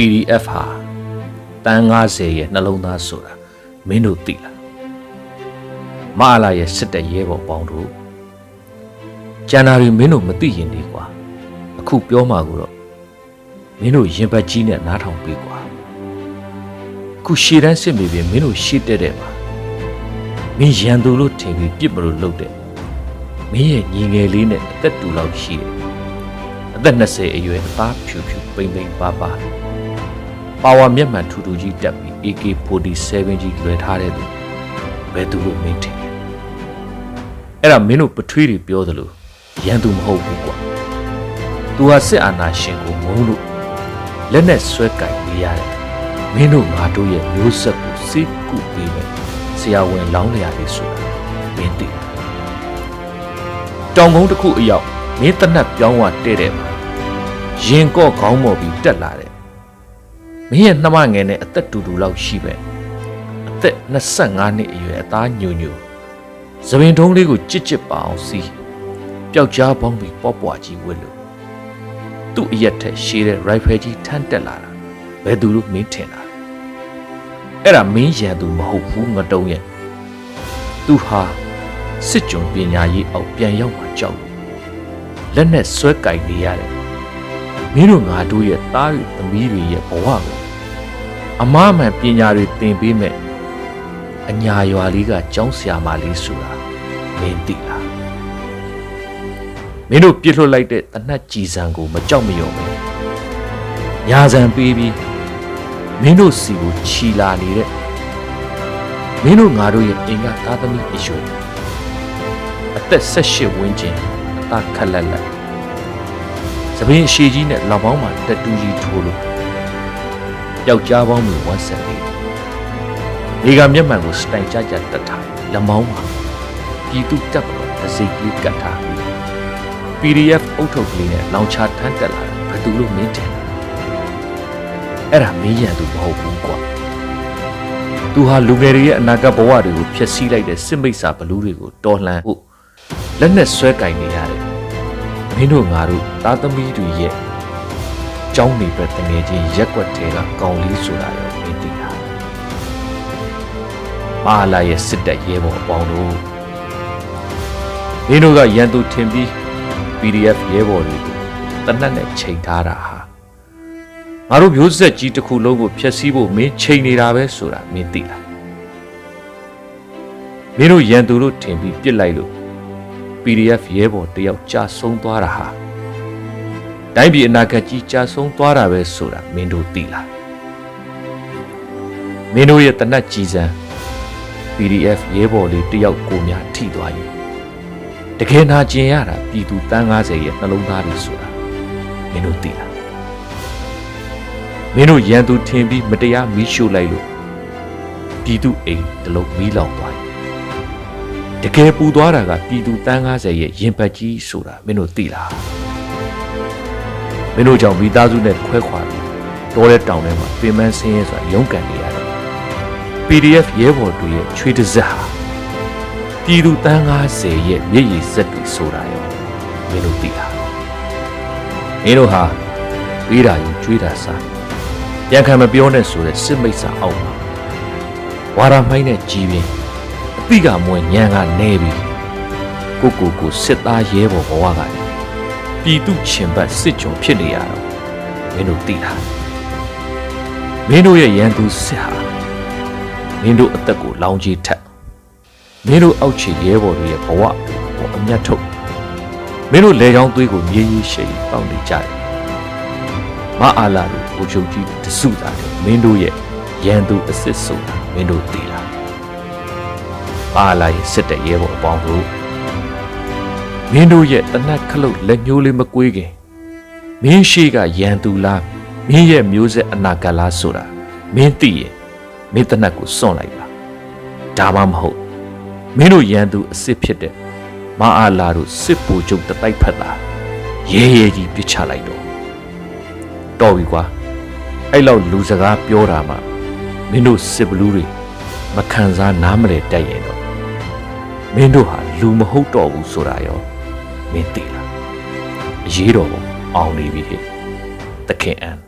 PDF ဟာတန်း90ရဲ့နှလုံးသားဆိုတာမင်းတို့သိလားမအားလာရဲ့စစ်တပ်ရဲဘော်ပေါင်းတို့ကျန်တာတွေမင်းတို့မသိရင်ဒီကွာအခုပြောမှာကိုတော့မင်းတို့ရင်ပတ်ကြီးနဲ့နားထောင်ပေးကွာအခုရှေ့တန်းစစ်မြေပြင်မင်းတို့ရှေ့တက်တဲ့မှာမင်းရန်သူလို့ထင်ပြီးပြစ်မလို့လုပ်တဲ့မင်းရဲ့ညီငယ်လေးနဲ့အသက်တူလောက်ရှိတယ်အသက်20အရွယ်အသားဖြူဖြူပိမ့်ပိမ့်ပါပါ ပါဝါမျက်မှန်ထူထူကြီးတက်ပြီး AK47 ကြီးလွယ်ထားတဲ့သူဘယ်သူလို့မင်းထင်လဲအဲ့ဒါမင်းတို့ပထွေးတွေပြောသလိုရန်သူမဟုတ်ဘူးကွာသူဟာစစ်အာဏာရှင်ကိုမုန်းလို့လက်နဲ့ဆွဲကင်နေရတယ်မင်းတို့ငါတို့ရဲ့မျိုးဆက်ကိုစိတ်ကုပေးမယ်ဆရာဝန်လောင်းလျာလေးဆိုတာမင်းသိတယ်တောင်ကုန်းတစ်ခုအရောက်မင်းတနတ်ပြောင်းဝတဲ့တဲ့မှာရင်ကော့ခေါင်းမော်ပြီးတက်လာတယ် မင်းရဲ့နှမငယ်နဲ့အသက်တူတူလောက်ရှိပဲအသက်25နှစ်အရွယ်အသားညိုညိုသပင်ထုံးလေးကိုကြစ်ကြစ်ပါအောင်စီးပျောက်ကြားပေါင်းပြီးပေါ့ပွားကြီးဝစ်လို့သူ့အရက်ထက်ရှည်တဲ့ rifle ကြီးထမ်းတက်လာတာဘယ်သူလို့မင်းထင်တာအဲ့ဒါမင်းရန်သူမဟုတ်ဘူးငတုံးရဲ့သူဟာစစ်ကြုံပညာရေးအောက်ပြန်ရောက်မှကြောက်လို့လက်နဲ့ဆွဲကင်နေရတယ် မင်းတို့ငါတို့ရဲ့သားတွေသမီးတွေရဲ့ဘဝကိုအမားမှန်ပညာတွေသင်ပေးမဲ့အညာရွာလေးကကျောင်းဆရာမလေးဆိုတာမင်းသိလားမင်းတို့ပြစ်လွတ်လိုက်တဲ့တနတ်ကြည်စံကိုမကြောက်မရွံ့ဘူးညာစံပေးပြီးမင်းတို့စီကိုခြီလာနေတဲ့မင်းတို့ငါတို့ရဲ့အင်္ဂါသားသမီးအရွယ်အသက်18ဝန်းကျင်အသာခက်လက်လက် သပင်းအရှိကြီးနဲ့လောက်ပေါင်းမှာတက်တူးကြီးထိုးလို့ယောက်ျားပေါင်းမျိုးဝတ်ဆက်လေးဒီကမျက်မှန်ကိုစတိုင်ကြကြတက်ထားလက်မောင်းမှာပြည်သူတပ်ကတစိတ်ကြီးကတ်ထားပြီး PDF အုပ်ထုတ်ကလေးနဲ့လောင်ချထမ်းတက်လာတယ်ဘယ်သူလို့မင်းတင်အဲ့ဒါမင်းရန်သူမဟုတ်ဘူးကွာသူဟာလူငယ်တွေရဲ့အနာဂတ်ဘဝတွေကိုဖျက်ဆီးလိုက်တဲ့စစ်မိတ်ဆာဘလူးတွေကိုတော်လှန်ဖို့လက်နဲ့ဆွဲကင်နေရတယ် မင်းတို့ငါတို့သားသမီးတွေရဲ့ကြောင်းနေပဲတငယ်ချင်းရက်ွက်တဲကကောင်းလေးဆိုတာရောမင်းသိတာမာလာရဲ့စစ်တပ်ရဲဘော်အပေါင်းတို့မင်းတို့ကရန်သူထင်ပြီး PDF ရဲဘော်တွေကိုတနတ်နဲ့ချိန်ထားတာဟာငါတို့မျိုးဆက်ကြီးတစ်ခုလုံးကိုဖျက်ဆီးဖို့မင်းချိန်နေတာပဲဆိုတာမင်းသိလားမင်းတို့ရန်သူတို့ထင်ပြီးပြစ်လိုက်လို့ PDF ရဲဘော်တယောက်ကြာဆုံးသွားတာဟာတိုင်းပြည်အနာဂတ်ကြီးကြာဆုံးသွားတာပဲဆိုတာမင်းတို့သိလားမင်းတို့ရဲ့တနတ်ကြီးစံ PDF ရဲဘော်လေးတယောက်ကိုများထိသွားရင်တကယ်နာကျင်ရတာပြည်သူတန်း90ရဲ့နှလုံးသားတွေဆိုတာမင်းတို့သိလားမင်းတို့ရန်သူထင်ပြီးမတရားမီးရှို့လိုက်လို့ပြည်သူအိမ်တလုံးမီးလောင်သွားတယ် တကယ်ပူသွားတာကပြည်သူတန်း90ရဲ့ရင်ပတ်ကြီးဆိုတာမင်းတို့သိလားမင်းတို့ကြောင့်မိသားစုနဲ့ခွဲခွာပြီးတောတဲ့တောင်ထဲမှာပင်မဆင်းရဲစွာရုန်းကန်နေရတယ် PDF ရဲဘော်တွေရဲ့ချွေးတစ်စက်ဟာပြည်သူတန်း90ရဲ့မျက်ရည်စက်တွေဆိုတာရောမင်းတို့သိလားမင်းတို့ဟာပေးတာယူကျွေးတာစားပြန်ခံမပြောနဲ့ဆိုတဲ့စစ်မိတ်ဆာအောက်မှာဝါရမိုင်းနဲ့ကြီးပင်အ တိကမွေညံကနေပြီးကိုကိုကိုစစ်သားရဲဘော်ဘဝကနေပြည်သူချင်းဘတ်စစ်ကြုံဖြစ်နေရတော့မင်းတို့သိလားမင်းတို့ရဲ့ရန်သူစစ်ဟာမင်းတို့အသက်ကိုလောင်ကြီးထက်မင်းတို့အောက်ခြေရဲဘော်တွေရဲ့ဘဝကိုအမျက်ထုတ်မင်းတို့လေချောင်းသွေးကိုမြေကြီးရှိန်တောင်းနေကြတယ်မအားလာလို့ကိုချုပ်ကြီးတစုသားတယ်မင်းတို့ရဲ့ရန်သူအစ်စ်ဆိုတာမင်းတို့သိလား မအားလာရဲ့စစ်တဲ့ရဲဘော်အပေါင်းတို့မင်းတို့ရဲ့တနတ်ခလုတ်လက်ညှိုးလေးမကွေးခင်မင်းရှိကရန်သူလားမင်းရဲ့မျိုးဆက်အနာဂတ်လားဆိုတာမင်းသိရင်မင်းတနတ်ကိုစွန့်လိုက်ပါဒါမှမဟုတ်မင်းတို့ရန်သူအစ်စ်ဖြစ်တဲ့မအားလာတို့စစ်ပူချုပ်တတိုက်ဖက်တာရဲရဲကြီးပြစ်ချလိုက်တော့တော်ပြီကွာအဲ့လောက်လူစကားပြောတာမှမင်းတို့စစ်ဘလူးတွေမခံစားနားမလဲတိုက်ရင်တော့ မင်းတို့ဟာလူမဟုတ်တော့ဘူးဆိုတာရောမင်းသိလားအရေးတော်ပုံအောင်နေပြီဟဲ့တခင်အန်